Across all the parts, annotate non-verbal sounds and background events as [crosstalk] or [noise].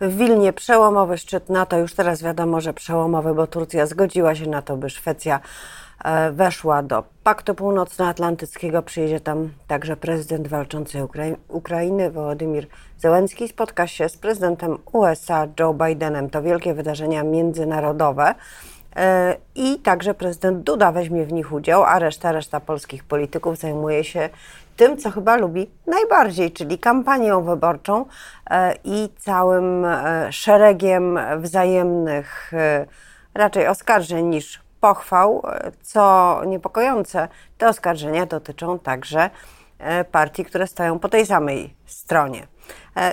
W Wilnie przełomowy szczyt NATO, już teraz wiadomo, że przełomowy, bo Turcja zgodziła się na to, by Szwecja e, weszła do Paktu Północnoatlantyckiego. Przyjedzie tam także prezydent walczącej Ukrai Ukrainy, Wołodymir Zełenski. Spotka się z prezydentem USA, Joe Bidenem. To wielkie wydarzenia międzynarodowe. E, I także prezydent Duda weźmie w nich udział, a reszta, reszta polskich polityków zajmuje się tym, co chyba lubi najbardziej, czyli kampanią wyborczą e, i całym e, szeregiem wzajemnych raczej oskarżeń niż pochwał. Co niepokojące, te oskarżenia dotyczą także partii, które stoją po tej samej stronie.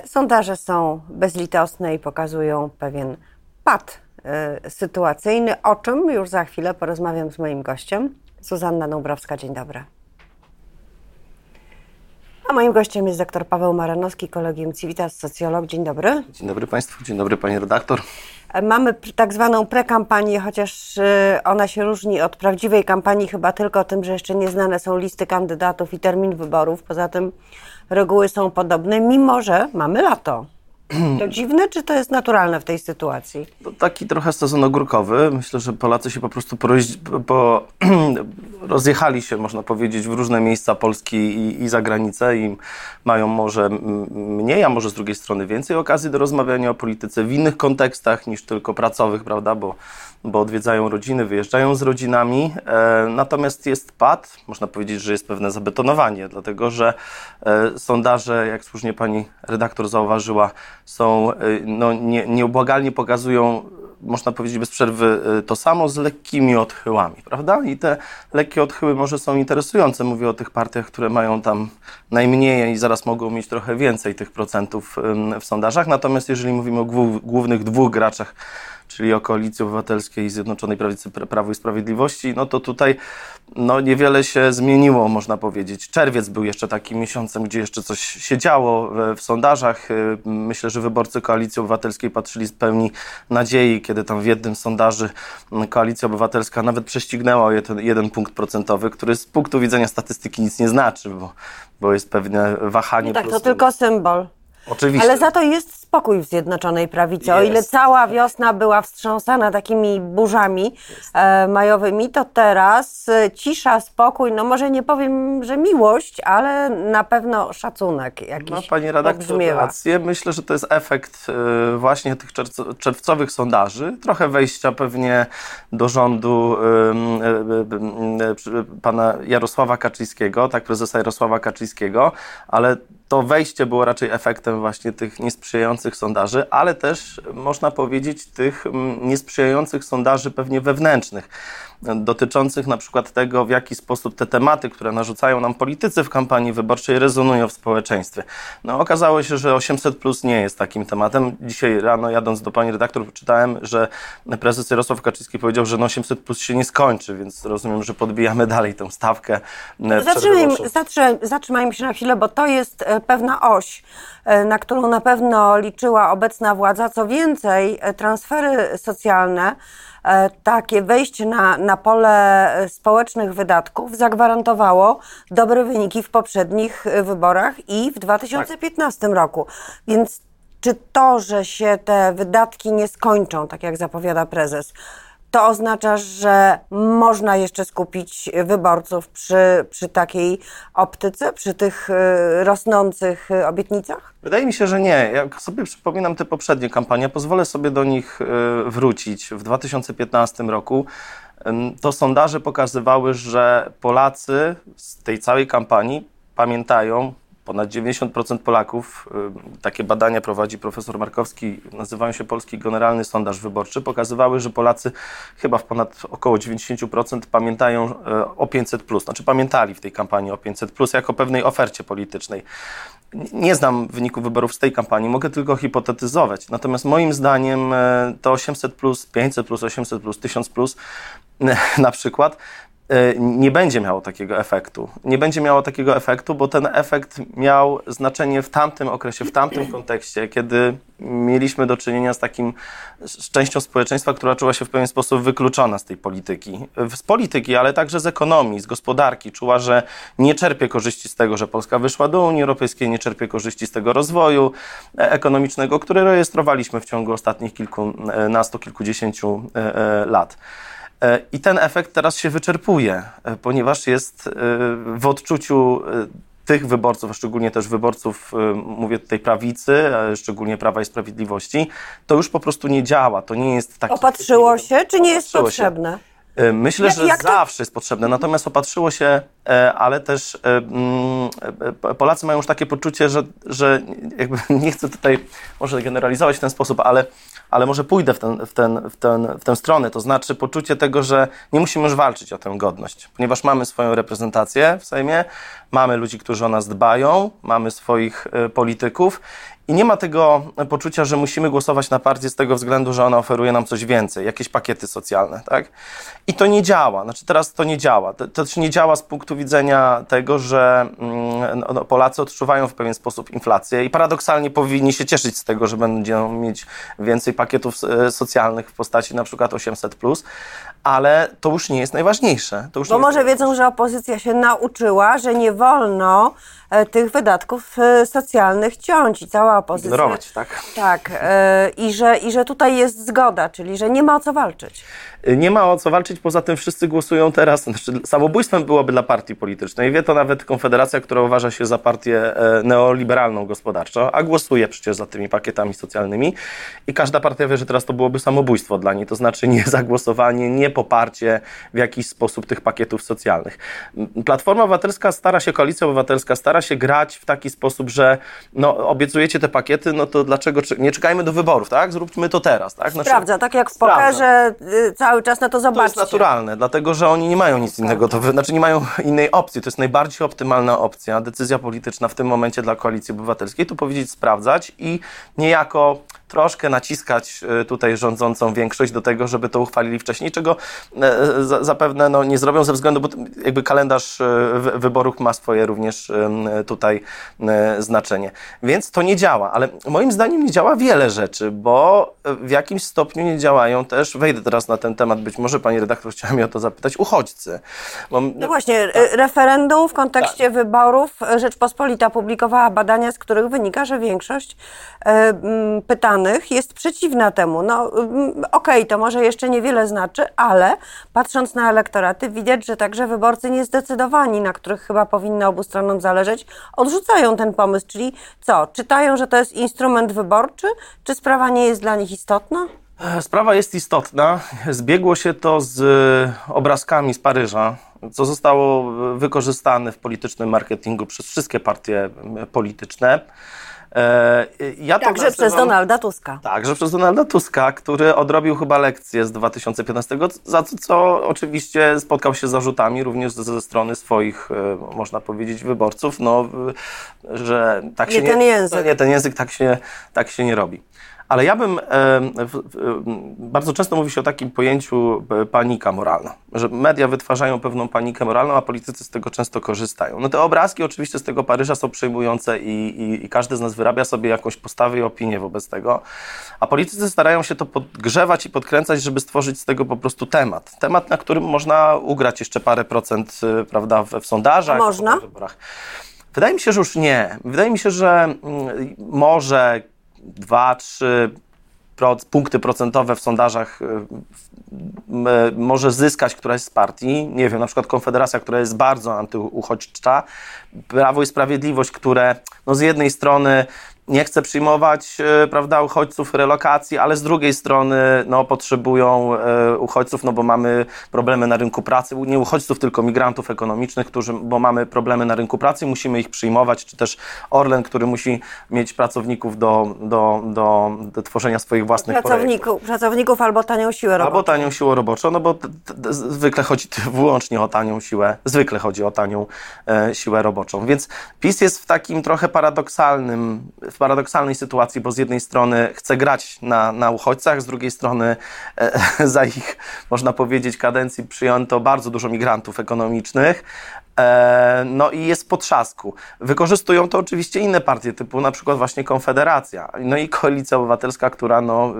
Sondaże są bezlitosne i pokazują pewien pad E, sytuacyjny, o czym już za chwilę porozmawiam z moim gościem. Zuzanna Dąbrowska, dzień dobry. A moim gościem jest dr Paweł Maranowski, Kolegium Civitas, socjolog. Dzień dobry. Dzień dobry Państwu, dzień dobry Pani redaktor. Mamy tak zwaną prekampanię, chociaż e, ona się różni od prawdziwej kampanii chyba tylko tym, że jeszcze nieznane są listy kandydatów i termin wyborów. Poza tym reguły są podobne, mimo że mamy lato. To dziwne, czy to jest naturalne w tej sytuacji? Taki trochę sezon ogórkowy. Myślę, że Polacy się po prostu poroź... po... [clears throat] rozjechali się, można powiedzieć, w różne miejsca Polski i, i za granicę i mają może mniej, a może z drugiej strony więcej okazji do rozmawiania o polityce w innych kontekstach niż tylko pracowych, prawda? Bo bo odwiedzają rodziny, wyjeżdżają z rodzinami. E, natomiast jest pad, można powiedzieć, że jest pewne zabetonowanie, dlatego że e, sondaże, jak słusznie pani redaktor zauważyła, są e, no, nie, nieubłagalnie pokazują można powiedzieć bez przerwy to samo z lekkimi odchyłami, prawda? I te lekkie odchyły może są interesujące. Mówię o tych partiach, które mają tam najmniej i zaraz mogą mieć trochę więcej tych procentów w sondażach. Natomiast jeżeli mówimy o głównych dwóch graczach czyli o Koalicji Obywatelskiej i Zjednoczonej Prawicy Prawo i Sprawiedliwości, no to tutaj no, niewiele się zmieniło, można powiedzieć. Czerwiec był jeszcze takim miesiącem, gdzie jeszcze coś się działo w, w sondażach. Y, myślę, że wyborcy Koalicji Obywatelskiej patrzyli z pełni nadziei, kiedy tam w jednym sondaży Koalicja Obywatelska nawet prześcignęła jeden, jeden punkt procentowy, który z punktu widzenia statystyki nic nie znaczy, bo, bo jest pewne wahanie. No tak, to tylko symbol. Oczywiście. Ale za to jest spokój w Zjednoczonej Prawicy. Jest. O ile cała wiosna była wstrząsana takimi burzami e, majowymi, to teraz e, cisza, spokój, no może nie powiem, że miłość, ale na pewno szacunek jakiś No Pani redaktor, rację. Myślę, że to jest efekt e, właśnie tych czerwcowych sondaży. Trochę wejścia pewnie do rządu pana Jarosława Kaczyńskiego, tak, prezesa Jarosława Kaczyńskiego, ale to wejście było raczej efektem właśnie tych niesprzyjających sondaży, ale też można powiedzieć tych mm, niesprzyjających sondaży pewnie wewnętrznych dotyczących na przykład tego, w jaki sposób te tematy, które narzucają nam politycy w kampanii wyborczej, rezonują w społeczeństwie. No, okazało się, że 800 plus nie jest takim tematem. Dzisiaj rano jadąc do pani redaktor czytałem, że prezes Jarosław Kaczyński powiedział, że no 800 plus się nie skończy, więc rozumiem, że podbijamy dalej tę stawkę. E, zatrzymajmy, zatrzymajmy się na chwilę, bo to jest e, pewna oś, e, na którą na pewno liczyła obecna władza. Co więcej, transfery socjalne takie wejście na, na pole społecznych wydatków zagwarantowało dobre wyniki w poprzednich wyborach i w 2015 tak. roku. Więc czy to, że się te wydatki nie skończą, tak jak zapowiada prezes, to oznacza, że można jeszcze skupić wyborców przy, przy takiej optyce, przy tych y, rosnących y, obietnicach? Wydaje mi się, że nie. Jak sobie przypominam te poprzednie kampanie, pozwolę sobie do nich y, wrócić. W 2015 roku to sondaże pokazywały, że Polacy z tej całej kampanii pamiętają Ponad 90% Polaków, y, takie badania prowadzi profesor Markowski, nazywają się Polski Generalny Sondaż Wyborczy, pokazywały, że Polacy chyba w ponad około 90% pamiętają y, o 500+, znaczy pamiętali w tej kampanii o 500+, jako pewnej ofercie politycznej. Nie znam wyników wyborów z tej kampanii, mogę tylko hipotetyzować. Natomiast moim zdaniem y, to 800+, 500+, 800+, 1000+, na przykład, nie będzie miało takiego efektu. Nie będzie miało takiego efektu, bo ten efekt miał znaczenie w tamtym okresie, w tamtym kontekście, kiedy mieliśmy do czynienia z takim, z częścią społeczeństwa, która czuła się w pewien sposób wykluczona z tej polityki. Z polityki, ale także z ekonomii, z gospodarki. Czuła, że nie czerpie korzyści z tego, że Polska wyszła do Unii Europejskiej, nie czerpie korzyści z tego rozwoju e, ekonomicznego, który rejestrowaliśmy w ciągu ostatnich kilkunastu, kilkudziesięciu e, e, lat. I ten efekt teraz się wyczerpuje, ponieważ jest w odczuciu tych wyborców, a szczególnie też wyborców, mówię tutaj prawicy, szczególnie Prawa i Sprawiedliwości, to już po prostu nie działa. To nie jest taki... Opatrzyło się, czy nie jest potrzebne? Się. E, myślę, że zawsze jest potrzebne, natomiast opatrzyło się, e, ale też e, mm, Polacy mają już takie poczucie, że, że jakby [laughs] nie chcę tutaj może generalizować w ten sposób, ale, ale może pójdę w, ten, w, ten, w, ten, w tę stronę, to znaczy poczucie tego, że nie musimy już walczyć o tę godność, ponieważ mamy swoją reprezentację w Sejmie, mamy ludzi, którzy o nas dbają, mamy swoich polityków i nie ma tego poczucia, że musimy głosować na partię z tego względu, że ona oferuje nam coś więcej, jakieś pakiety socjalne, tak? I to nie działa. Znaczy teraz to nie działa. To, to nie działa z punktu widzenia tego, że mm, no, Polacy odczuwają w pewien sposób inflację i paradoksalnie powinni się cieszyć z tego, że będą mieć więcej pakietów e, socjalnych w postaci na przykład 800+, ale to już nie jest najważniejsze. To już Bo może wiedzą, że opozycja się nauczyła, że nie wolno e, tych wydatków e, socjalnych ciąć i cała opozycja. Ignorować, tak? Tak. E, I że, I że tutaj jest zgoda, czyli że nie ma o co walczyć. Nie ma o co walczyć, poza tym wszyscy głosują teraz. Znaczy, samobójstwem byłoby dla partii politycznej. Wie to nawet Konfederacja, która uważa się za partię neoliberalną gospodarczo, a głosuje przecież za tymi pakietami socjalnymi. I każda partia wie, że teraz to byłoby samobójstwo dla niej. To znaczy nie [laughs] zagłosowanie, nie poparcie w jakiś sposób tych pakietów socjalnych. Platforma Obywatelska stara się, Koalicja Obywatelska stara się grać w taki sposób, że no, obiecujecie te pakiety, no to dlaczego nie czekajmy do wyborów, tak? Zróbmy to teraz, tak? Znaczy, Sprawdza, tak jak w pokerze y, cały czas na to zobaczcie. To jest naturalne, dlatego że oni nie mają nic innego, to, znaczy nie mają innej opcji, to jest najbardziej optymalna opcja, decyzja polityczna w tym momencie dla Koalicji Obywatelskiej, to powiedzieć sprawdzać i niejako troszkę naciskać e, tutaj rządzącą większość do tego, żeby to uchwalili wcześniej, czego e, zapewne no, nie zrobią ze względu, bo jakby kalendarz e, wyborów ma swoje również tutaj znaczenie. Więc to nie działa, ale moim zdaniem nie działa wiele rzeczy, bo w jakimś stopniu nie działają też, wejdę teraz na ten temat, być może pani redaktor chciała mnie o to zapytać, uchodźcy. Bo, no właśnie, tak. referendum w kontekście tak. wyborów Rzeczpospolita publikowała badania, z których wynika, że większość pytań jest przeciwna temu. No mm, okej, okay, to może jeszcze niewiele znaczy, ale patrząc na elektoraty widać, że także wyborcy niezdecydowani, na których chyba powinno obu stronom zależeć, odrzucają ten pomysł. Czyli co, czytają, że to jest instrument wyborczy, czy sprawa nie jest dla nich istotna? E, sprawa jest istotna. Zbiegło się to z obrazkami z Paryża, co zostało wykorzystane w politycznym marketingu przez wszystkie partie polityczne. E, ja Także nazywam, przez Donalda Tuska. Także przez Donalda Tuska, który odrobił chyba lekcję z 2015, za co, oczywiście spotkał się z zarzutami również ze strony swoich, e, można powiedzieć, wyborców, no, że tak nie się ten język. nie ten język tak się, tak się nie robi. Ale ja bym, bardzo często mówi się o takim pojęciu e, panika moralna, że media wytwarzają pewną panikę moralną, a politycy z tego często korzystają. No te obrazki oczywiście z tego Paryża są przejmujące i, i, i każdy z nas wyrabia sobie jakąś postawę i opinię wobec tego, a politycy starają się to podgrzewać i podkręcać, żeby stworzyć z tego po prostu temat. Temat, na którym można ugrać jeszcze parę procent, e, prawda, w, w sondażach. Można? Wydaje mi się, że już nie. Wydaje mi się, że mm, może 2-3 punkty procentowe w sondażach y, może zyskać któraś z partii. Nie wiem, na przykład Konfederacja, która jest bardzo antyuchodźcza, Prawo i Sprawiedliwość, które no z jednej strony nie chce przyjmować e, prawda, uchodźców, relokacji, ale z drugiej strony no, potrzebują e, uchodźców, no bo mamy problemy na rynku pracy, nie uchodźców, tylko migrantów ekonomicznych, którzy, bo mamy problemy na rynku pracy, musimy ich przyjmować, czy też Orlen, który musi mieć pracowników do, do, do, do tworzenia swoich własnych pracowników, pracowników albo tanią siłę roboczą. Albo tanią siłę roboczą, no bo zwykle chodzi [laughs] wyłącznie o tanią siłę, zwykle chodzi o tanią e, siłę roboczą. Więc PiS jest w takim trochę paradoksalnym, paradoksalnej sytuacji, bo z jednej strony chce grać na, na uchodźcach, z drugiej strony e, [laughs] za ich, można powiedzieć, kadencji przyjęto bardzo dużo migrantów ekonomicznych, no i jest po trzasku. Wykorzystują to oczywiście inne partie, typu na przykład właśnie Konfederacja. No i Koalicja Obywatelska, która, no,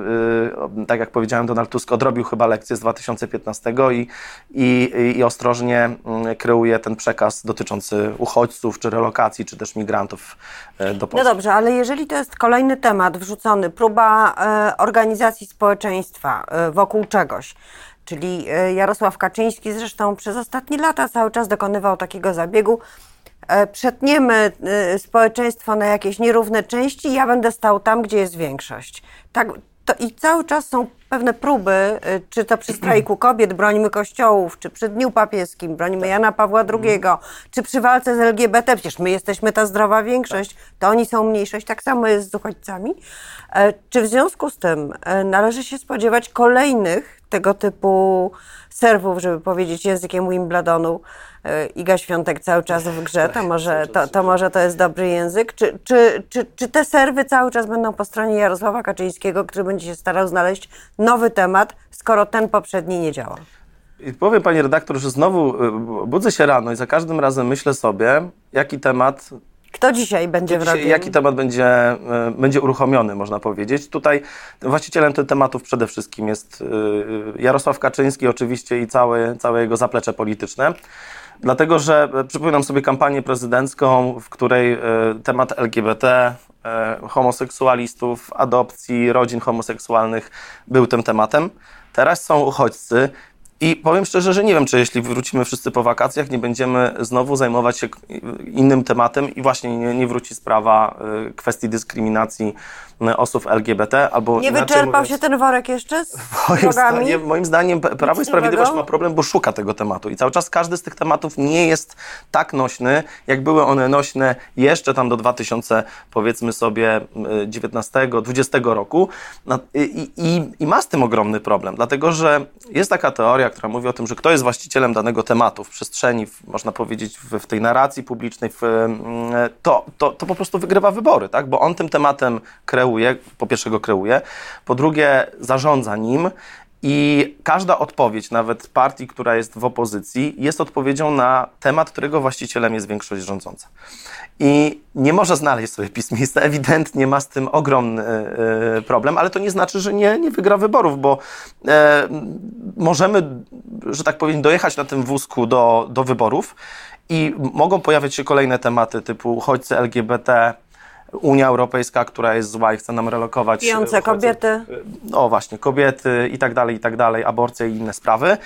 y, tak jak powiedziałem, Donald Tusk odrobił chyba lekcję z 2015 i, i, i ostrożnie mm, kreuje ten przekaz dotyczący uchodźców, czy relokacji, czy też migrantów e, do Polski. No dobrze, ale jeżeli to jest kolejny temat wrzucony, próba e, organizacji społeczeństwa e, wokół czegoś, czyli e, Jarosław Kaczyński zresztą przez ostatnie lata cały czas dokonywał takiego zabiegu. e, Przetniemy e, społeczeństwo na jakieś nierówne części, ja będę stał tam, gdzie jest większość. Tak, to I cały czas są pewne próby, czy to przy strajku kobiet bronimy kościołów, czy przy Dniu Papieskim bronimy Jana Pawła II, czy przy walce z LGBT, przecież my jesteśmy ta zdrowa większość, to oni są mniejszość, tak samo jest z uchodźcami. Czy w związku z tym należy się spodziewać kolejnych tego typu serwów, żeby powiedzieć językiem Wimbledonu, e, Iga Świątek cały czas w grze, to może to, to, może to jest dobry język. Czy, czy, czy, czy te serwy cały czas będą po stronie Jarosława Kaczyńskiego, który będzie się starał znaleźć nowy temat, skoro ten poprzedni nie działa? I powiem pani redaktor, że znowu y, budzę się rano i za każdym razem myślę sobie, jaki temat Kto dzisiaj będzie w radiu? jaki temat będzie, e, będzie uruchomiony, można powiedzieć. Tutaj właścicielem tych tematów przede wszystkim jest e, Jarosław Kaczyński oczywiście i całe, całe jego zaplecze polityczne. Dlatego, że e, przypominam sobie kampanię prezydencką, w której e, temat LGBT, e, homoseksualistów, adopcji, rodzin homoseksualnych był tym tematem. Teraz są uchodźcy i powiem szczerze, że nie wiem, czy jeśli wrócimy wszyscy po wakacjach, nie będziemy znowu zajmować się innym tematem i właśnie nie, nie wróci sprawa y, kwestii dyskryminacji y, osób LGBT albo Nie wyczerpał mówiąc, się ten worek jeszcze z [laughs] Moim zdaniem, moim zdaniem Prawo i Nic Sprawiedliwość nowego? ma problem, bo szuka tego tematu. I cały czas każdy z tych tematów nie jest tak nośny, jak były one nośne jeszcze tam do 2000, powiedzmy sobie, y, 19, 20 roku. I, i, i ma z tym ogromny problem, dlatego że jest taka teoria, która mówi o tym, że kto jest właścicielem danego tematu w przestrzeni, w, można powiedzieć, w, w tej narracji publicznej, w, to, to, to po prostu wygrywa wybory, tak? bo on tym tematem kreuje, po pierwsze go kreuje, po drugie zarządza nim i każda odpowiedź, nawet partii, która jest w opozycji, jest odpowiedzią na temat, którego właścicielem jest większość rządząca. I nie może znaleźć sobie PiS miejsca, ewidentnie ma z tym ogromny e, problem, ale to nie znaczy, że nie, nie wygra wyborów, bo e, możemy, że tak powiem, dojechać na tym wózku do, do wyborów i mogą pojawiać się kolejne tematy typu uchodźcy LGBT, Unia Europejska, która jest zła i chce nam relokować. e, Pijące kobiety. O właśnie, kobiety i tak dalej, i tak dalej, aborcja i inne sprawy.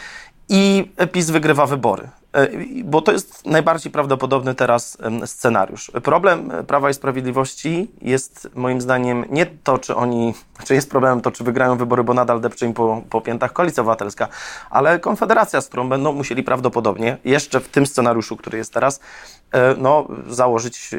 I PiS wygrywa wybory. E, Bo to jest najbardziej prawdopodobny teraz scenariusz. Problem e, Prawa i Sprawiedliwości jest moim zdaniem nie to, czy oni, [laughs] czy jest problemem to, czy wygrają wybory, bo nadal depcze im po, po piętach Koalicja Obywatelska, ale Konfederacja, z którą będą musieli prawdopodobnie jeszcze w tym scenariuszu, który jest teraz, e, no, założyć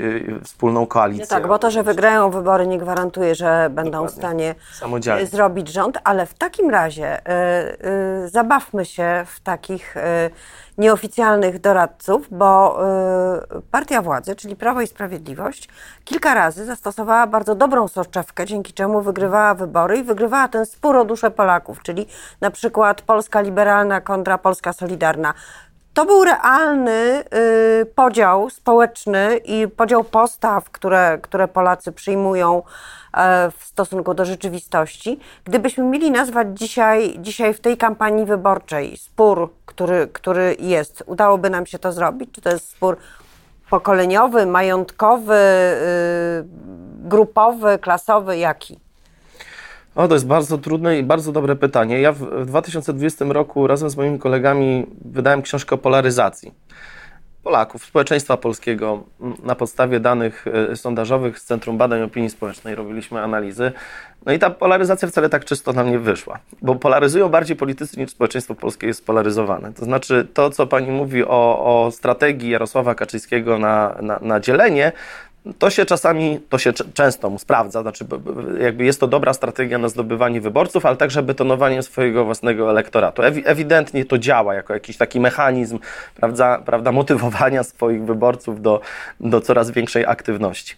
wspólną koalicję. Tak, bo to, że wygrają wybory nie gwarantuje, że będą w stanie Samodzielnie. zrobić rząd, ale w takim razie e, e, zabawmy się w takich e, nieoficjalnych doradców, bo e, partia władzy, czyli Prawo i Sprawiedliwość, kilka razy zastosowała bardzo dobrą soczewkę, dzięki czemu wygrywała wybory i wygrywała ten spór o duszę Polaków, czyli na przykład Polska Liberalna kontra Polska Solidarna. To był realny y, podział społeczny i podział postaw, które, które Polacy przyjmują e, w stosunku do rzeczywistości. Gdybyśmy mieli nazwać dzisiaj, dzisiaj w tej kampanii wyborczej spór, który, który jest, udałoby nam się to zrobić? Czy to jest spór pokoleniowy, majątkowy, y, grupowy, klasowy, jaki? O, to jest bardzo trudne i bardzo dobre pytanie. Ja w, w 2020 roku razem z moimi kolegami wydałem książkę o polaryzacji Polaków, społeczeństwa polskiego m, na podstawie danych e, sondażowych z Centrum Badań Opinii Społecznej. Robiliśmy analizy. No i ta polaryzacja wcale tak czysto nam nie wyszła, bo polaryzują bardziej politycy niż społeczeństwo polskie jest spolaryzowane. To znaczy to, co pani mówi o, o strategii Jarosława Kaczyńskiego na, na, na dzielenie, To się czasami, to się często sprawdza, znaczy jakby jest to dobra strategia na zdobywanie wyborców, ale także betonowanie swojego własnego elektoratu. Ewi- ewidentnie to działa jako jakiś taki mechanizm, prawda, prawda motywowania swoich wyborców do, do coraz większej aktywności.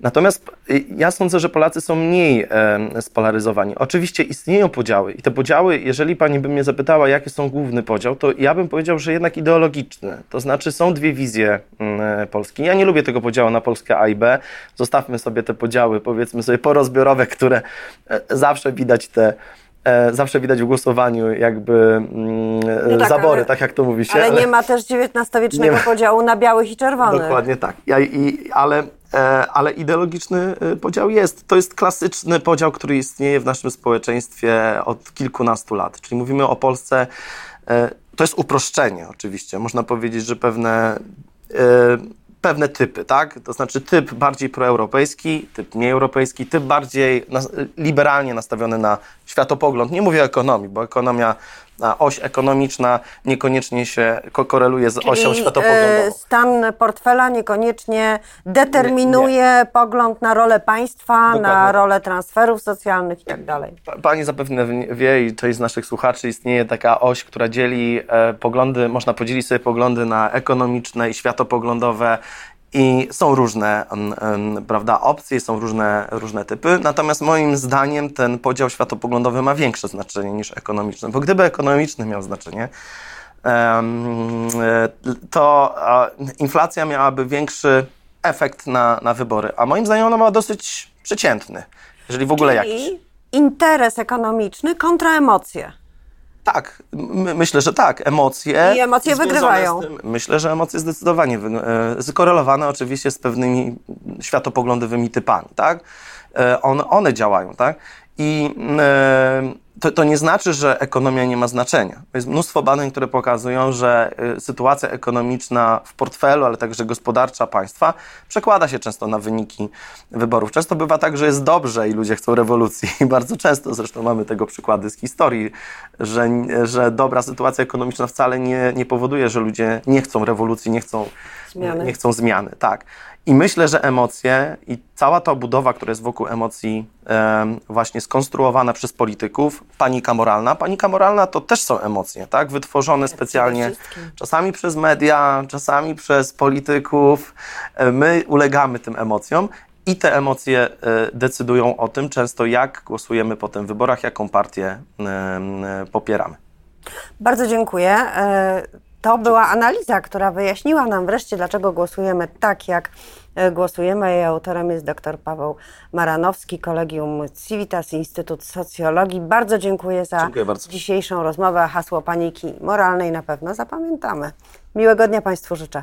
Natomiast y, ja sądzę, że Polacy są mniej e, spolaryzowani. Oczywiście istnieją podziały i te podziały, jeżeli pani by mnie zapytała, jaki są główny podział, to ja bym powiedział, że jednak ideologiczny. To znaczy są dwie wizje mm, Polski. Ja nie lubię tego podziału na Polskę A i B. Zostawmy sobie te podziały, powiedzmy sobie porozbiorowe, które e, zawsze widać te e, zawsze widać w głosowaniu jakby mm, No tak, zabory, ale- tak jak to mówi się. Ale nie ma też XIX-wiecznego podziału na białych i czerwonych. Dokładnie tak. Ja, i, ale, e, ale ideologiczny podział jest. To jest klasyczny podział, który istnieje w naszym społeczeństwie od kilkunastu lat. Czyli mówimy o Polsce. To jest uproszczenie, oczywiście. Można powiedzieć, że pewne. Pewne typy, tak? To znaczy typ bardziej proeuropejski, typ mniej europejski, typ bardziej liberalnie nastawiony na światopogląd. Nie mówię o ekonomii, bo ekonomia, a oś ekonomiczna niekoniecznie się ko- koreluje z osią Czyli, światopoglądową. e, stan portfela niekoniecznie determinuje pogląd na rolę państwa, na Dokładnie. rolę transferów socjalnych i tak Pani zapewne wie i część z naszych słuchaczy istnieje taka oś, która dzieli e, poglądy, można podzielić sobie poglądy na ekonomiczne i światopoglądowe i są różne em, em, prawda, opcje, są różne, różne typy. Natomiast moim zdaniem ten podział światopoglądowy ma większe znaczenie niż ekonomiczny, bo gdyby ekonomiczny miał znaczenie, e, to inflacja miałaby większy efekt na, na wybory, a moim zdaniem ona ma dosyć przeciętny, jeżeli w ogóle jakiś. Czyli interes ekonomiczny kontra emocje. Tak, m- myślę, że tak. Emocje. I emocje wygrywają. tym- myślę, że emocje zdecydowanie wy- e, skorelowane oczywiście z pewnymi światopoglądowymi typami, tak? E, One, one działają, tak? I e, to, to nie znaczy, że ekonomia nie ma znaczenia. Jest mnóstwo badań, które pokazują, że e, sytuacja ekonomiczna w portfelu, ale także gospodarcza państwa przekłada się często na wyniki wyborów. Często bywa tak, że jest dobrze i ludzie chcą rewolucji. [laughs] I bardzo często, zresztą mamy tego przykłady z historii, że, że dobra sytuacja ekonomiczna wcale nie, nie powoduje, że ludzie nie chcą rewolucji, nie chcą Zmiany. Nie chcą zmiany, tak. I myślę, że emocje i cała ta budowa, która jest wokół emocji, em, właśnie skonstruowana przez polityków, panika moralna. Panika moralna to też są emocje, tak? Wytworzone specjalnie, czasami przez media, czasami przez polityków. E, My ulegamy tym emocjom. I te emocje e, decydują o tym często, jak głosujemy po tym wyborach, jaką partię e, popieramy. Bardzo dziękuję. To była analiza, która wyjaśniła nam wreszcie, dlaczego głosujemy tak, jak e, głosujemy. Jej autorem jest dr Paweł Maranowski, Kolegium Civitas, Instytut Socjologii. Bardzo dziękuję za Dziękuję bardzo. dzisiejszą rozmowę. Hasło paniki moralnej na pewno zapamiętamy. Miłego dnia Państwu życzę.